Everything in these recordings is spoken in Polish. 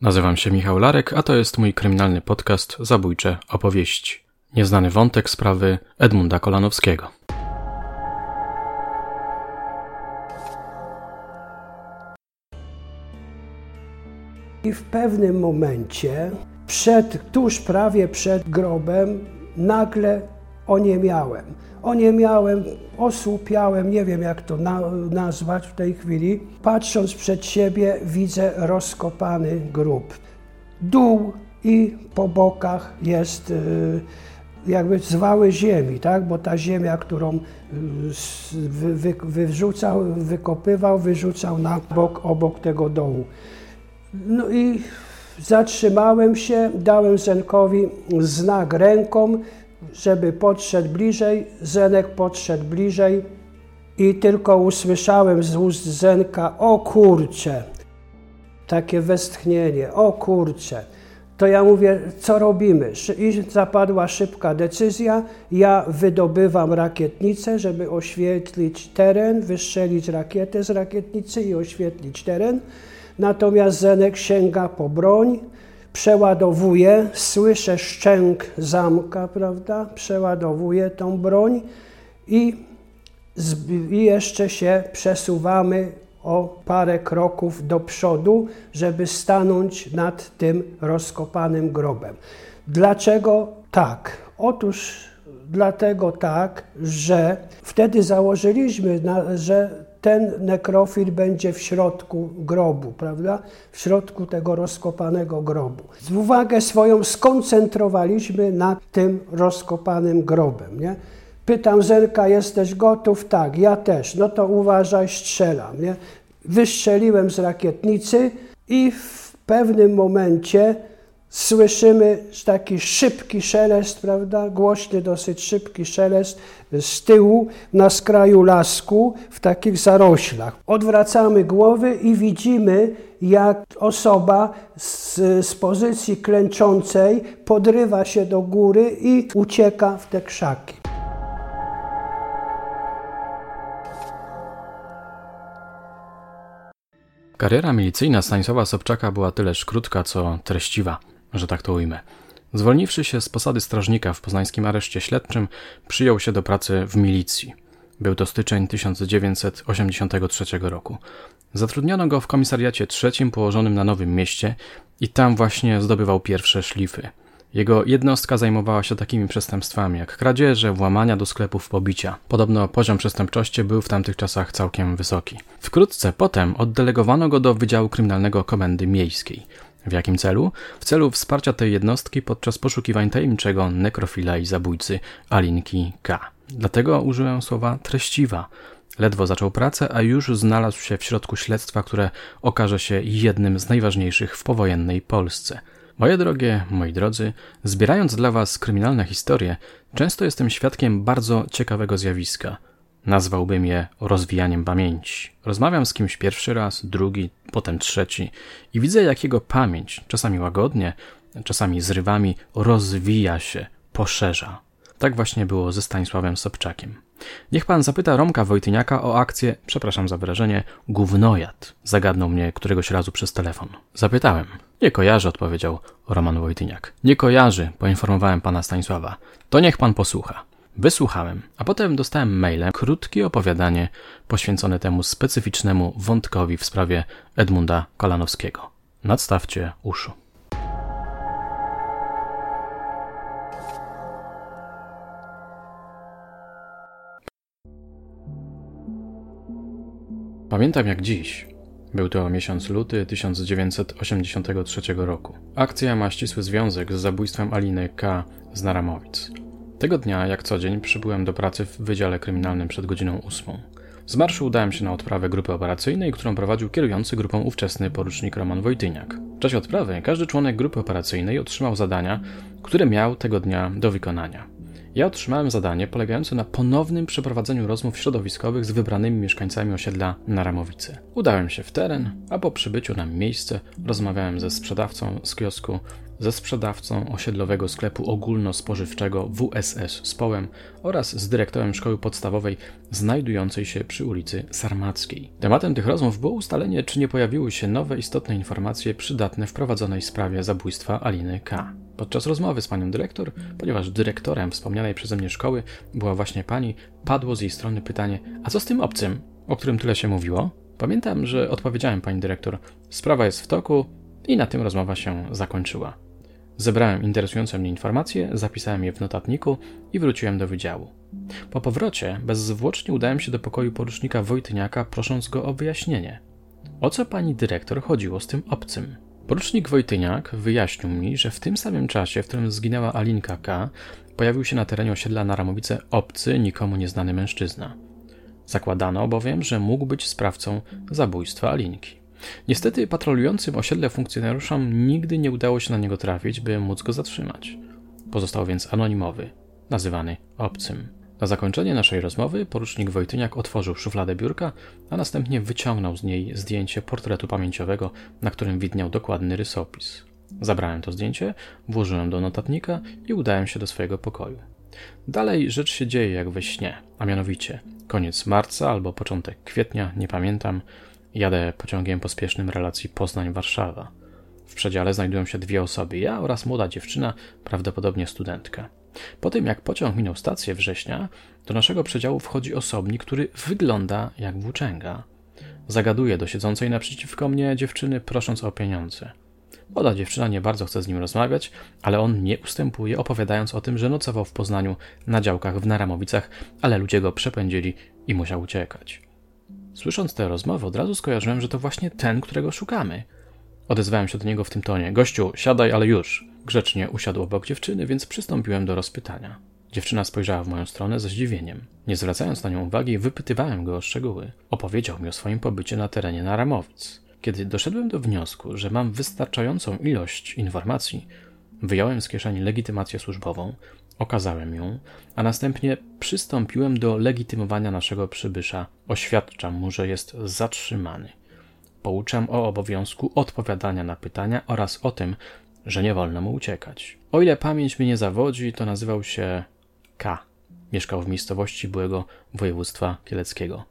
Nazywam się Michał Larek, a to jest mój kryminalny podcast Zabójcze opowieści. Nieznany wątek sprawy Edmunda Kolanowskiego. I w pewnym momencie, przed, tuż prawie przed grobem, nagle oniemiałem. Oniemiałem, osłupiałem, nie wiem jak to na, nazwać w tej chwili. Patrząc przed siebie, widzę rozkopany grób. Dół i po bokach jest y, jakby zwały ziemi, tak? bo ta ziemia, którą y, wy, wy, wyrzucał, wykopywał, wyrzucał na bok, obok tego dołu. No i zatrzymałem się, dałem Zenkowi znak ręką, żeby podszedł bliżej. Zenek podszedł bliżej i tylko usłyszałem z ust Zenka, o kurcze, takie westchnienie, o kurcze. To ja mówię, co robimy? I zapadła szybka decyzja. Ja wydobywam rakietnicę, żeby oświetlić teren, wystrzelić rakietę z rakietnicy i oświetlić teren. Natomiast Zenek sięga po broń, przeładowuje, słyszę szczęk zamka, prawda? Przeładowuje tą broń i, i jeszcze się przesuwamy o parę kroków do przodu, żeby stanąć nad tym rozkopanym grobem. Dlaczego tak? Otóż dlatego tak, że wtedy założyliśmy, że ten nekrofil będzie w środku grobu, prawda? W środku tego rozkopanego grobu. Z uwagę swoją skoncentrowaliśmy nad tym rozkopanym grobem, nie? Pytam Zerka, jesteś gotów? Tak, ja też. No to uważaj, strzelam, nie? Wystrzeliłem z rakietnicy i w pewnym momencie słyszymy taki szybki szelest, prawda, głośny dosyć szybki szelest z tyłu na skraju lasku w takich zaroślach. Odwracamy głowy i widzimy, jak osoba z, z pozycji klęczącej podrywa się do góry i ucieka w te krzaki. Kariera milicyjna Stanisława Sobczaka była tyleż krótka, co treściwa że tak to ujmę. Zwolniwszy się z posady strażnika w poznańskim areszcie śledczym, przyjął się do pracy w milicji. Był to styczeń 1983 roku. Zatrudniono go w komisariacie trzecim położonym na Nowym Mieście i tam właśnie zdobywał pierwsze szlify. Jego jednostka zajmowała się takimi przestępstwami jak kradzieże, włamania do sklepów, pobicia. Podobno poziom przestępczości był w tamtych czasach całkiem wysoki. Wkrótce potem oddelegowano go do Wydziału Kryminalnego Komendy Miejskiej. W jakim celu? W celu wsparcia tej jednostki podczas poszukiwań tajemniczego nekrofila i zabójcy Alinki K. Dlatego użyłem słowa treściwa. Ledwo zaczął pracę, a już znalazł się w środku śledztwa, które okaże się jednym z najważniejszych w powojennej Polsce. Moje drogie, moi drodzy, zbierając dla Was kryminalne historie, często jestem świadkiem bardzo ciekawego zjawiska – Nazwałbym je rozwijaniem pamięci. Rozmawiam z kimś pierwszy raz, drugi, potem trzeci i widzę, jak jego pamięć, czasami łagodnie, czasami zrywami, rozwija się, poszerza. Tak właśnie było ze Stanisławem Sobczakiem. Niech pan zapyta Romka Wojtyniaka o akcję, przepraszam za wyrażenie, gównojad. Zagadnął mnie któregoś razu przez telefon. Zapytałem. Nie kojarzy, odpowiedział Roman Wojtyniak. Nie kojarzy, poinformowałem pana Stanisława. To niech pan posłucha. Wysłuchałem, a potem dostałem mailem krótkie opowiadanie poświęcone temu specyficznemu wątkowi w sprawie Edmunda Kolanowskiego. Nadstawcie uszu. Pamiętam jak dziś. Był to miesiąc luty 1983 roku. Akcja ma ścisły związek z zabójstwem Aliny K. z Naramowic. Tego dnia, jak co dzień, przybyłem do pracy w Wydziale Kryminalnym przed godziną ósmą. Z marszu udałem się na odprawę grupy operacyjnej, którą prowadził kierujący grupą ówczesny porucznik Roman Wojtyniak. W czasie odprawy każdy członek grupy operacyjnej otrzymał zadania, które miał tego dnia do wykonania. Ja otrzymałem zadanie polegające na ponownym przeprowadzeniu rozmów środowiskowych z wybranymi mieszkańcami osiedla na Ramowicy. Udałem się w teren, a po przybyciu na miejsce rozmawiałem ze sprzedawcą z kiosku, ze sprzedawcą osiedlowego sklepu ogólnospożywczego WSS z Połem oraz z dyrektorem szkoły podstawowej znajdującej się przy ulicy Sarmackiej. Tematem tych rozmów było ustalenie, czy nie pojawiły się nowe istotne informacje przydatne w prowadzonej sprawie zabójstwa Aliny K. Podczas rozmowy z panią dyrektor, ponieważ dyrektorem wspomnianej przeze mnie szkoły była właśnie pani, padło z jej strony pytanie: A co z tym obcym, o którym tyle się mówiło? Pamiętam, że odpowiedziałem pani dyrektor: Sprawa jest w toku i na tym rozmowa się zakończyła. Zebrałem interesujące mnie informacje, zapisałem je w notatniku i wróciłem do wydziału. Po powrocie bezzwłocznie udałem się do pokoju porucznika Wojtyniaka, prosząc go o wyjaśnienie. O co pani dyrektor chodziło z tym obcym? Porucznik Wojtyniak wyjaśnił mi, że w tym samym czasie, w którym zginęła Alinka K., pojawił się na terenie osiedla na Ramowice obcy, nikomu nieznany mężczyzna. Zakładano bowiem, że mógł być sprawcą zabójstwa Alinki. Niestety patrolującym osiedle funkcjonariuszom nigdy nie udało się na niego trafić, by móc go zatrzymać. Pozostał więc anonimowy, nazywany obcym. Na zakończenie naszej rozmowy porucznik Wojtyniak otworzył szufladę biurka, a następnie wyciągnął z niej zdjęcie portretu pamięciowego, na którym widniał dokładny rysopis. Zabrałem to zdjęcie, włożyłem do notatnika i udałem się do swojego pokoju. Dalej rzecz się dzieje jak we śnie, a mianowicie koniec marca albo początek kwietnia, nie pamiętam, jadę pociągiem pospiesznym relacji Poznań-Warszawa. W przedziale znajdują się dwie osoby, ja oraz młoda dziewczyna, prawdopodobnie studentka. Po tym jak pociąg minął stację września, do naszego przedziału wchodzi osobnik, który wygląda jak włóczęga. Zagaduje do siedzącej naprzeciwko mnie dziewczyny, prosząc o pieniądze. Młoda dziewczyna nie bardzo chce z nim rozmawiać, ale on nie ustępuje, opowiadając o tym, że nocował w Poznaniu na działkach w Naramowicach, ale ludzie go przepędzili i musiał uciekać. Słysząc tę rozmowę, od razu skojarzyłem, że to właśnie ten, którego szukamy. Odezwałem się do niego w tym tonie: Gościu, siadaj, ale już. Grzecznie usiadł obok dziewczyny, więc przystąpiłem do rozpytania. Dziewczyna spojrzała w moją stronę ze zdziwieniem. Nie zwracając na nią uwagi, wypytywałem go o szczegóły. Opowiedział mi o swoim pobycie na terenie Naramowic. Kiedy doszedłem do wniosku, że mam wystarczającą ilość informacji, wyjąłem z kieszeni legitymację służbową, okazałem ją, a następnie przystąpiłem do legitymowania naszego przybysza. Oświadczam mu, że jest zatrzymany. Pouczam o obowiązku odpowiadania na pytania oraz o tym, że nie wolno mu uciekać. O ile pamięć mnie nie zawodzi, to nazywał się K. Mieszkał w miejscowości byłego województwa kieleckiego.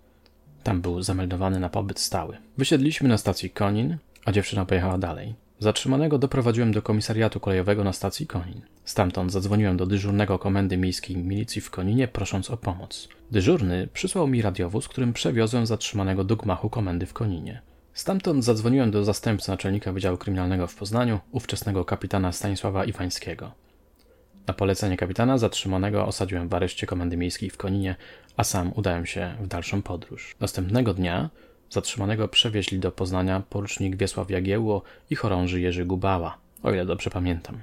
Tam był zameldowany na pobyt stały. Wysiedliśmy na stacji Konin, a dziewczyna pojechała dalej. Zatrzymanego doprowadziłem do komisariatu kolejowego na stacji Konin. Stamtąd zadzwoniłem do dyżurnego komendy miejskiej milicji w Koninie, prosząc o pomoc. Dyżurny przysłał mi radiowóz, którym przewiozłem zatrzymanego do gmachu komendy w Koninie. Stamtąd zadzwoniłem do zastępcy naczelnika Wydziału Kryminalnego w Poznaniu, ówczesnego kapitana Stanisława Iwańskiego. Na polecenie kapitana zatrzymanego osadziłem w areszcie Komendy Miejskiej w Koninie, a sam udałem się w dalszą podróż. Następnego dnia zatrzymanego przewieźli do Poznania porucznik Wiesław Jagiełło i chorąży Jerzy Gubała, o ile dobrze pamiętam.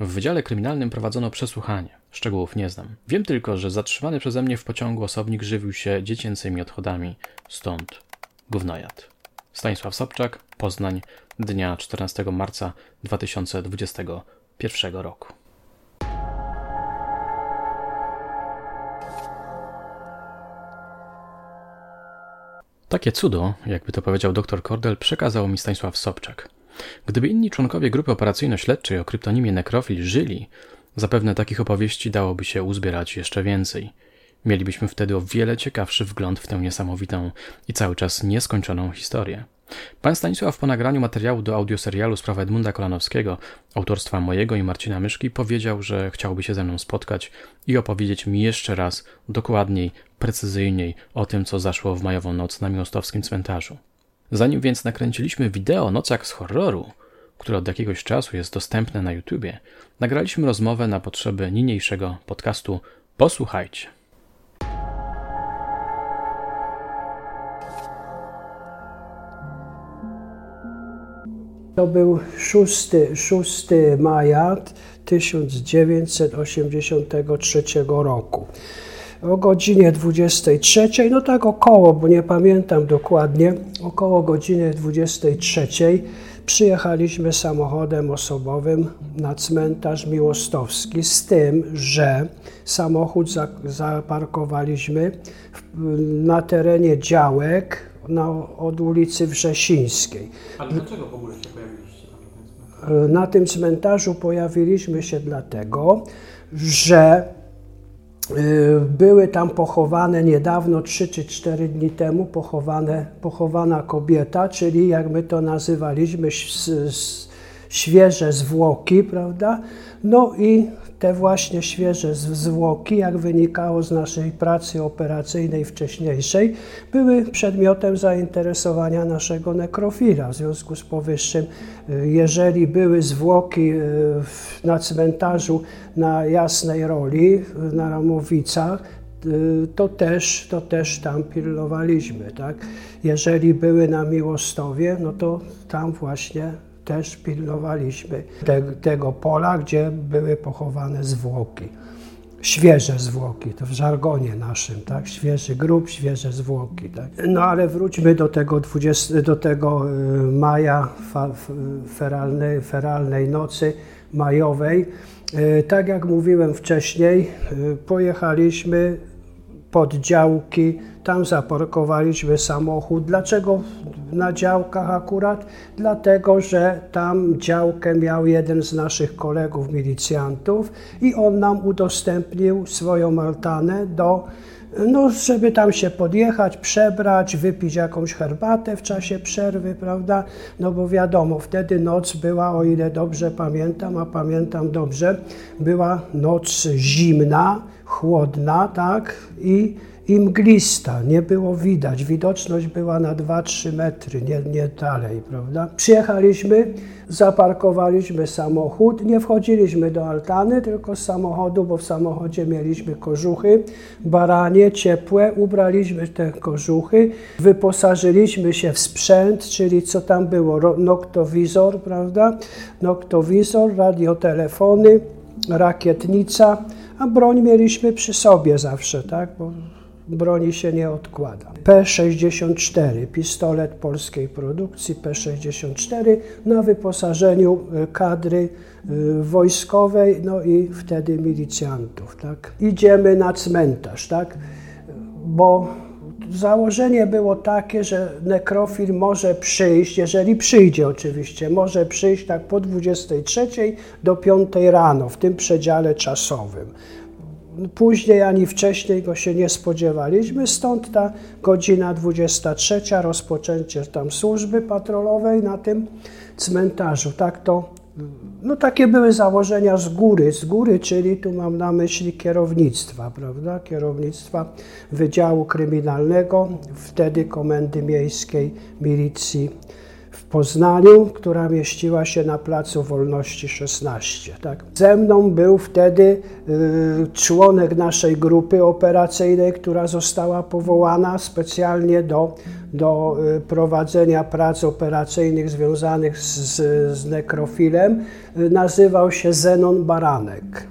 W Wydziale Kryminalnym prowadzono przesłuchanie. Szczegółów nie znam. Wiem tylko, że zatrzymany przeze mnie w pociągu osobnik żywił się dziecięcymi odchodami, stąd gównojad. Stanisław Sobczak, Poznań, dnia 14 marca 2021 roku. Takie cudo, jakby to powiedział dr Kordel, przekazał mi Stanisław Sobczak. Gdyby inni członkowie grupy operacyjno-śledczej o kryptonimie Nekrofil żyli, zapewne takich opowieści dałoby się uzbierać jeszcze więcej. Mielibyśmy wtedy o wiele ciekawszy wgląd w tę niesamowitą i cały czas nieskończoną historię. Pan Stanisław po nagraniu materiału do audioserialu Sprawa Edmunda Kolanowskiego, autorstwa mojego i Marcina Myszki, powiedział, że chciałby się ze mną spotkać i opowiedzieć mi jeszcze raz, dokładniej, precyzyjniej o tym, co zaszło w majową noc na miłostowskim cmentarzu. Zanim więc nakręciliśmy wideo Nocak z horroru, które od jakiegoś czasu jest dostępne na YouTubie, nagraliśmy rozmowę na potrzeby niniejszego podcastu Posłuchajcie. To był 6, 6 maja 1983 roku. O godzinie 23, no tak około, bo nie pamiętam dokładnie, około godziny 23 przyjechaliśmy samochodem osobowym na cmentarz Miłostowski z tym, że samochód zaparkowaliśmy na terenie działek na, od ulicy Wrzesińskiej. Ale dlaczego w ogóle się pojawiliście na tym cmentarzu? pojawiliśmy się dlatego, że y, były tam pochowane niedawno, 3 czy 4 dni temu, pochowane, pochowana kobieta, czyli jak my to nazywaliśmy, świeże zwłoki, prawda? No i te właśnie świeże zwłoki, jak wynikało z naszej pracy operacyjnej wcześniejszej, były przedmiotem zainteresowania naszego nekrofila. W związku z powyższym, y, jeżeli były zwłoki y, na cmentarzu na Jasnej Roli, na Ramowicach, y, to też, to też tam pilnowaliśmy. Tak? Jeżeli były na Miłostowie, no to tam właśnie też pilnowaliśmy te, tego pola, gdzie były pochowane zwłoki. Świeże zwłoki, to w żargonie naszym, tak? Świeży grób, świeże zwłoki, tak? No ale wróćmy do tego, 20, do tego y, maja, fa, feralnej, feralnej nocy majowej. Y, tak jak mówiłem wcześniej, y, pojechaliśmy pod działki, tam zaparkowaliśmy samochód. Dlaczego na działkach akurat? Dlatego, że tam działkę miał jeden z naszych kolegów milicjantów i on nam udostępnił swoją altanę do no, żeby tam się podjechać, przebrać, wypić jakąś herbatę w czasie przerwy, prawda? No bo wiadomo, wtedy noc była, o ile dobrze pamiętam, a pamiętam dobrze, była noc zimna, chłodna, tak? I i mglista, nie było widać. Widoczność była na 2-3 metry, nie, nie dalej, prawda? Przyjechaliśmy, zaparkowaliśmy samochód, nie wchodziliśmy do altany, tylko z samochodu, bo w samochodzie mieliśmy kożuchy, baranie ciepłe, ubraliśmy te kożuchy, wyposażyliśmy się w sprzęt, czyli co tam było, noktowizor, prawda? Noktowizor, radiotelefony, rakietnica, a broń mieliśmy przy sobie zawsze, tak? Bo broni się nie odkłada. P-64, pistolet polskiej produkcji P-64 na wyposażeniu e, kadry e, wojskowej, no i wtedy milicjantów. Tak? Idziemy na cmentarz, tak? bo założenie było takie, że nekrofil może przyjść, jeżeli przyjdzie oczywiście, może przyjść tak po 23 do 5 rano, w tym przedziale czasowym. Później ani wcześniej go się nie spodziewaliśmy, stąd ta godzina 23, rozpoczęcie tam służby patrolowej na tym cmentarzu. Tak to, no takie były założenia z góry, z góry, czyli tu mam na myśli kierownictwa, prawda, kierownictwa Wydziału Kryminalnego, wtedy Komendy Miejskiej Milicji Poznaniu, która mieściła się na Placu Wolności 16. Tak? Ze mną był wtedy y, członek naszej grupy operacyjnej, która została powołana specjalnie do, do y, prowadzenia prac operacyjnych związanych z, z nekrofilem. Y, nazywał się Zenon Baranek.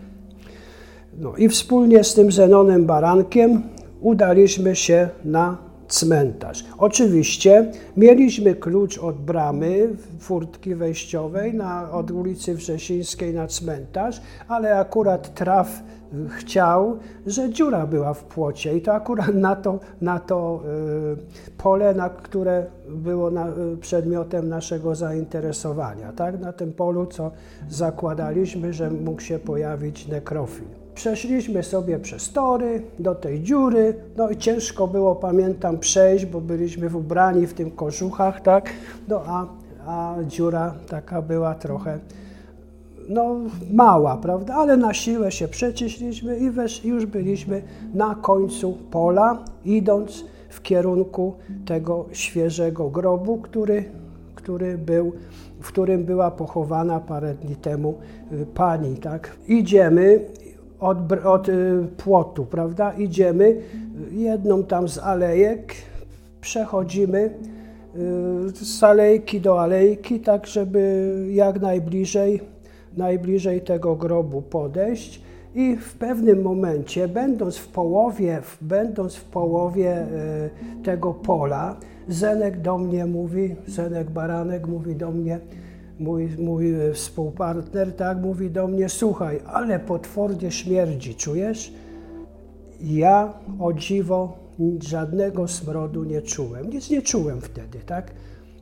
No i wspólnie z tym Zenonem Barankiem udaliśmy się na cmentarz. Oczywiście mieliśmy klucz od bramy, furtki wejściowej na, od ulicy Wrzesińskiej na cmentarz, ale akurat traf chciał, że dziura była w płocie i to akurat na to, na to y, pole, na które było na, y, przedmiotem naszego zainteresowania. Tak? Na tym polu, co zakładaliśmy, że mógł się pojawić nekrofil. Przeszliśmy sobie przez tory do tej dziury, no i ciężko było, pamiętam, przejść, bo byliśmy ubrani w tym kożuchach, tak? No a, a dziura taka była trochę, no mała, prawda? Ale na siłę się przeciśliśmy i wesz, już byliśmy na końcu pola, idąc w kierunku tego świeżego grobu, który, który był w którym była pochowana parę dni temu y, pani, tak? Idziemy od, od y, płotu, prawda? Idziemy jedną tam z alejek, przechodzimy y, z alejki do alejki, tak żeby jak najbliżej, najbliżej tego grobu podejść. I w pewnym momencie, będąc w połowie, będąc w połowie y, tego pola, Zenek do mnie mówi, Zenek Baranek mówi do mnie, mój, mój współpartner, tak, mówi do mnie, słuchaj, ale potwornie śmierdzi, czujesz? Ja o dziwo żadnego smrodu nie czułem, nic nie czułem wtedy, tak?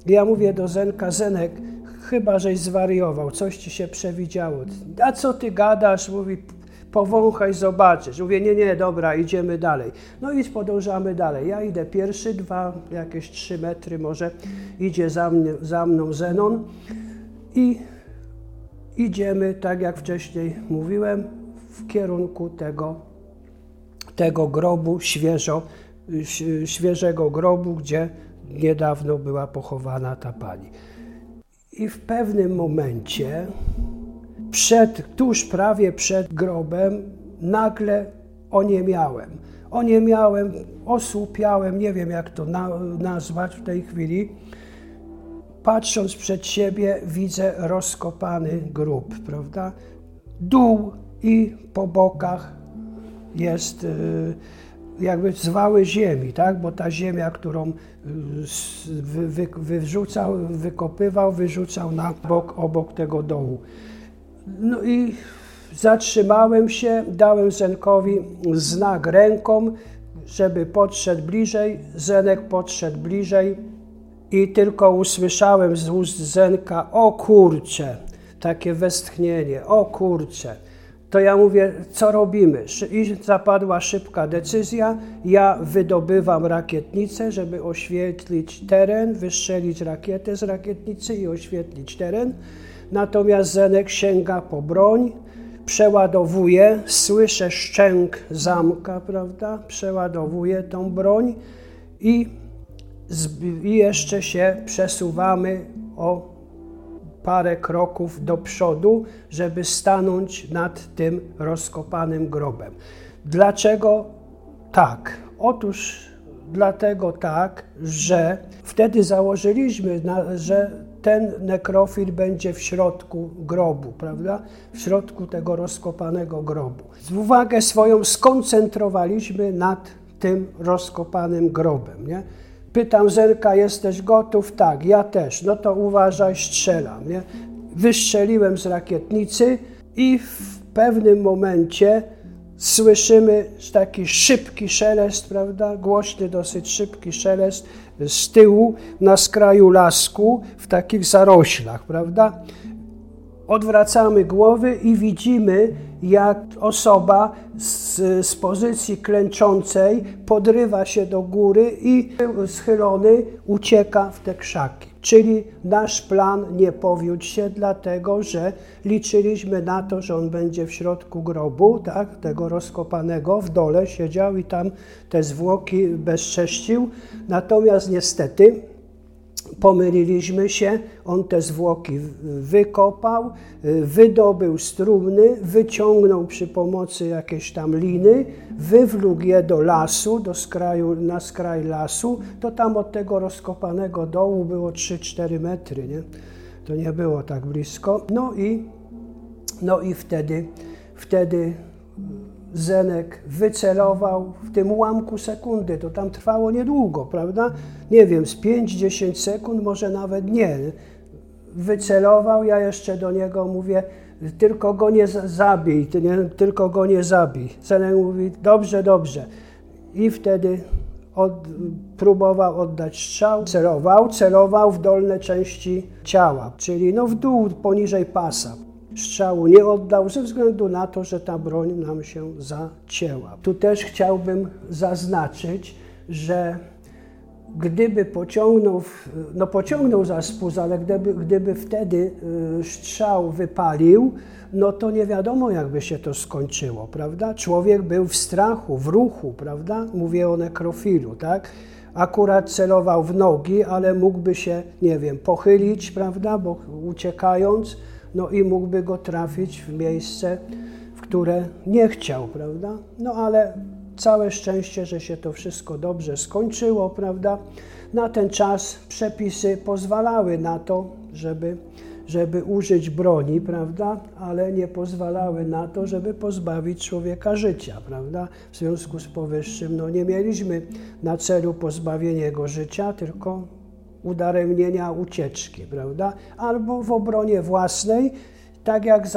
Ja mówię do Zenka, Zenek, chyba żeś zwariował, coś ci się przewidziało. A co ty gadasz? Mówi, powąchaj, zobaczysz. Mówię, nie, nie, dobra, idziemy dalej. No i podążamy dalej. Ja idę pierwszy, dwa, jakieś trzy metry może, idzie za, mnie, za mną Zenon i idziemy, tak jak wcześniej mówiłem, w kierunku tego, tego grobu świeżo, świeżego grobu, gdzie niedawno była pochowana ta pani. I w pewnym momencie, przed, tuż prawie przed grobem, nagle oniemiałem. Oniemiałem, osłupiałem, nie wiem jak to na, nazwać w tej chwili. Patrząc przed siebie, widzę rozkopany grób, prawda? Dół i po bokach jest. Yy, jakby zwały ziemi, tak? bo ta ziemia, którą y, wy, wy, wyrzucał, wykopywał, wyrzucał na bok, obok tego dołu. No i zatrzymałem się, dałem Zenkowi znak ręką, żeby podszedł bliżej. Zenek podszedł bliżej i tylko usłyszałem z ust Zenka, o kurcze, takie westchnienie, o kurcze to ja mówię, co robimy? I zapadła szybka decyzja. Ja wydobywam rakietnicę, żeby oświetlić teren, wystrzelić rakietę z rakietnicy i oświetlić teren. Natomiast Zenek sięga po broń, przeładowuje, słyszę szczęk zamka, prawda? Przeładowuje tą broń i, i jeszcze się przesuwamy o parę kroków do przodu, żeby stanąć nad tym rozkopanym grobem. Dlaczego tak? Otóż dlatego tak, że wtedy założyliśmy, że ten nekrofil będzie w środku grobu, prawda? W środku tego rozkopanego grobu. Uwagę swoją skoncentrowaliśmy nad tym rozkopanym grobem, nie? Pytam Zerka, jesteś gotów? Tak, ja też. No to uważaj, strzelam. Nie? Wystrzeliłem z rakietnicy i w pewnym momencie słyszymy taki szybki szelest, prawda? Głośny, dosyć szybki szelest z tyłu na skraju lasku w takich zaroślach, prawda? Odwracamy głowy i widzimy, jak osoba z, z, pozycji klęczącej podrywa się do góry i schylony ucieka w te krzaki. Czyli nasz plan nie powiódł się, dlatego że liczyliśmy na to, że on będzie w środku grobu, tak, tego rozkopanego, w dole siedział i tam te zwłoki bezcześcił. Natomiast niestety pomyliliśmy się, on te zwłoki wykopał, wydobył strumny, wyciągnął przy pomocy jakiejś tam liny, wywlógł je do lasu, do skraju, na skraj lasu, to tam od tego rozkopanego dołu było 3-4 metry, nie? To nie było tak blisko. No i, no i wtedy, wtedy Zenek wycelował w tym ułamku sekundy. To tam trwało niedługo, prawda? Nie wiem, z 5-10 sekund, może nawet nie. Wycelował, ja jeszcze do niego mówię, tylko go nie zabij, tylko go nie zabij. Zenek mówi, dobrze, dobrze. I wtedy od, próbował oddać strzał, celował, celował w dolne części ciała, czyli no w dół, poniżej pasa strzału nie oddał ze względu na to, że ta broń nam się zacięła. Tu też chciałbym zaznaczyć, że gdyby pociągnął, no pociągnął za spust, ale gdyby, gdyby wtedy y, strzał wypalił, no to nie wiadomo, jakby się to skończyło, prawda? Człowiek był w strachu, w ruchu, prawda? Mówię o nekrofilu, tak? Akurat celował w nogi, ale mógłby się, nie wiem, pochylić, prawda? Bo uciekając, no i mógłby go trafić w miejsce, w które nie chciał, prawda? No ale całe szczęście, że się to wszystko dobrze skończyło, prawda? Na ten czas przepisy pozwalały na to, żeby, żeby użyć broni, prawda? Ale nie pozwalały na to, żeby pozbawić człowieka życia, prawda? W związku z powyższym, no nie mieliśmy na celu pozbawienie go życia, tylko udaremnienia ucieczki, prawda? Albo w obronie własnej, tak jak y,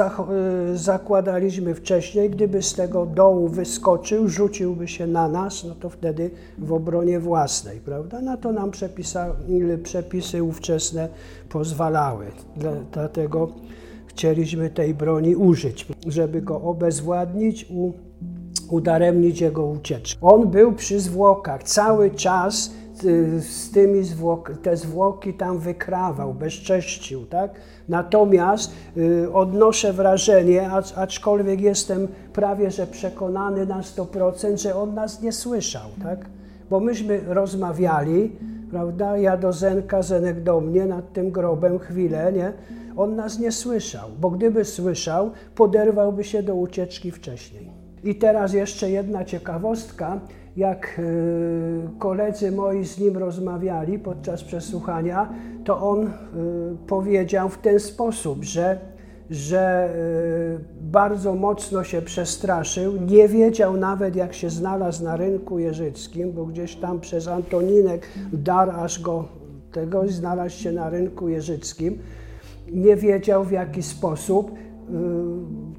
zakładaliśmy wcześniej, gdyby z tego dołu wyskoczył, rzuciłby się na nas, no to wtedy w obronie własnej, prawda? Na to nam przepisa, przepisy ówczesne pozwalały. Dlatego chcieliśmy tej broni użyć, żeby go obezwładnić, udaremnić jego ucieczkę. On był przy zwłokach cały czas z tymi zwłok, te zwłoki tam wykrawał, bezcześcił, tak? Natomiast y, odnoszę wrażenie, acz, aczkolwiek jestem prawie że przekonany na 100%, że on nas nie słyszał, tak? Bo myśmy rozmawiali, prawda? Ja do Zenka, Zenek do mnie nad tym grobem chwilę, nie? On nas nie słyszał, bo gdyby słyszał, poderwałby się do ucieczki wcześniej. I teraz jeszcze jedna ciekawostka jak y, koledzy moi z nim rozmawiali podczas przesłuchania, to on y, powiedział w ten sposób, że, że y, bardzo mocno się przestraszył, nie wiedział nawet jak się znalazł na rynku jeżyckim, bo gdzieś tam przez Antoninek dar aż go tego znalazł się na rynku jeżyckim. Nie wiedział w jaki sposób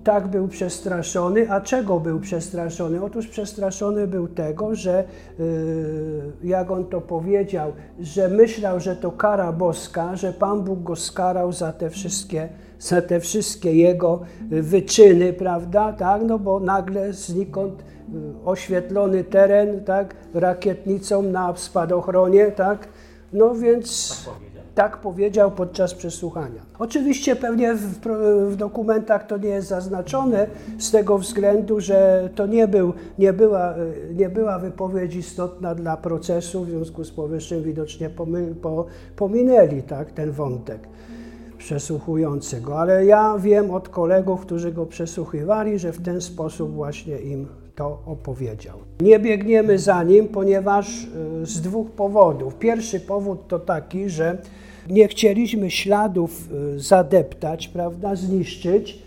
tak był przestraszony. A czego był przestraszony? Otóż przestraszony był tego, że y, jak on to powiedział, że myślał, że to kara boska, że Pan Bóg go skarał za te wszystkie, za te wszystkie jego wyczyny, prawda? Tak? No bo nagle znikąd y, oświetlony teren, tak? Rakietnicą na spadochronie, tak? No więc tak powiedział podczas przesłuchania. Oczywiście pewnie w, w, dokumentach to nie jest zaznaczone z tego względu, że to nie, był, nie, była, nie była wypowiedź istotna dla procesu, w związku z powyższym widocznie pomy, po, pominęli tak, ten wątek przesłuchującego. Ale ja wiem od kolegów, którzy go przesłuchiwali, że w ten sposób właśnie im to opowiedział. Nie biegniemy za nim, ponieważ y, z dwóch powodów. Pierwszy powód to taki, że nie chcieliśmy śladów y, zadeptać, prawda, zniszczyć,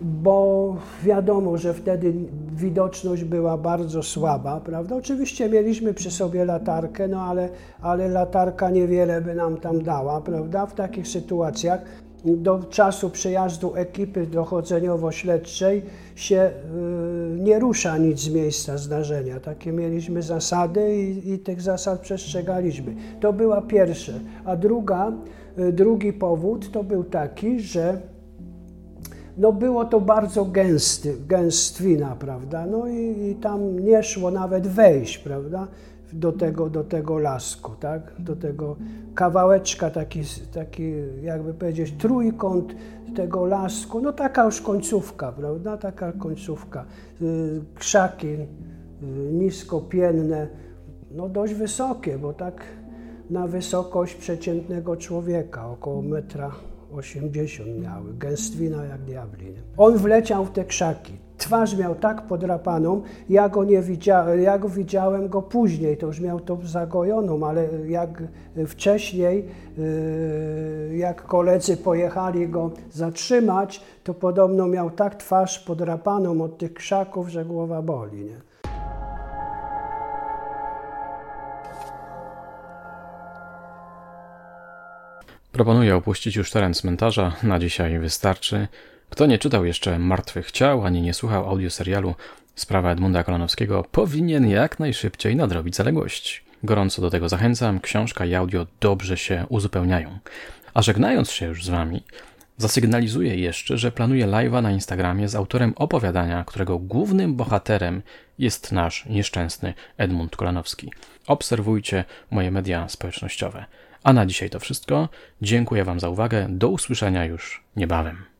bo wiadomo, że wtedy widoczność była bardzo słaba, prawda? Oczywiście mieliśmy przy sobie latarkę, no ale, ale latarka niewiele by nam tam dała, prawda? W takich sytuacjach do czasu przejazdu ekipy dochodzeniowo-śledczej się y, nie rusza nic z miejsca zdarzenia. Takie mieliśmy zasady i, i tych zasad przestrzegaliśmy. To była pierwsza. A druga, y, drugi powód to był taki, że no było to bardzo gęsty, gęstwina, prawda? No i, i tam nie szło nawet wejść, prawda? Do tego, do tego lasku, tak? do tego kawałeczka, taki, taki jakby powiedzieć trójkąt tego lasku, no taka już końcówka, prawda, taka końcówka, y, krzaki y, niskopienne, no dość wysokie, bo tak na wysokość przeciętnego człowieka, około metra 80 miały, gęstwina jak diabli. On wleciał w te krzaki. Twarz miał tak podrapaną, ja go nie widziałem, ja go widziałem go później, to już miał to zagojoną, ale jak wcześniej, yy, jak koledzy pojechali go zatrzymać, to podobno miał tak twarz podrapaną od tych krzaków, że głowa boli. Nie? Proponuję opuścić już teren cmentarza. Na dzisiaj wystarczy. Kto nie czytał jeszcze Martwych Ciał, ani nie słuchał audioserialu Sprawa Edmunda Kolanowskiego, powinien jak najszybciej nadrobić zaległości. Gorąco do tego zachęcam, książka i audio dobrze się uzupełniają. A żegnając się już z Wami, zasygnalizuję jeszcze, że planuję live'a na Instagramie z autorem opowiadania, którego głównym bohaterem jest nasz nieszczęsny Edmund Kolanowski. Obserwujcie moje media społecznościowe. A na dzisiaj to wszystko. Dziękuję Wam za uwagę. Do usłyszenia już niebawem.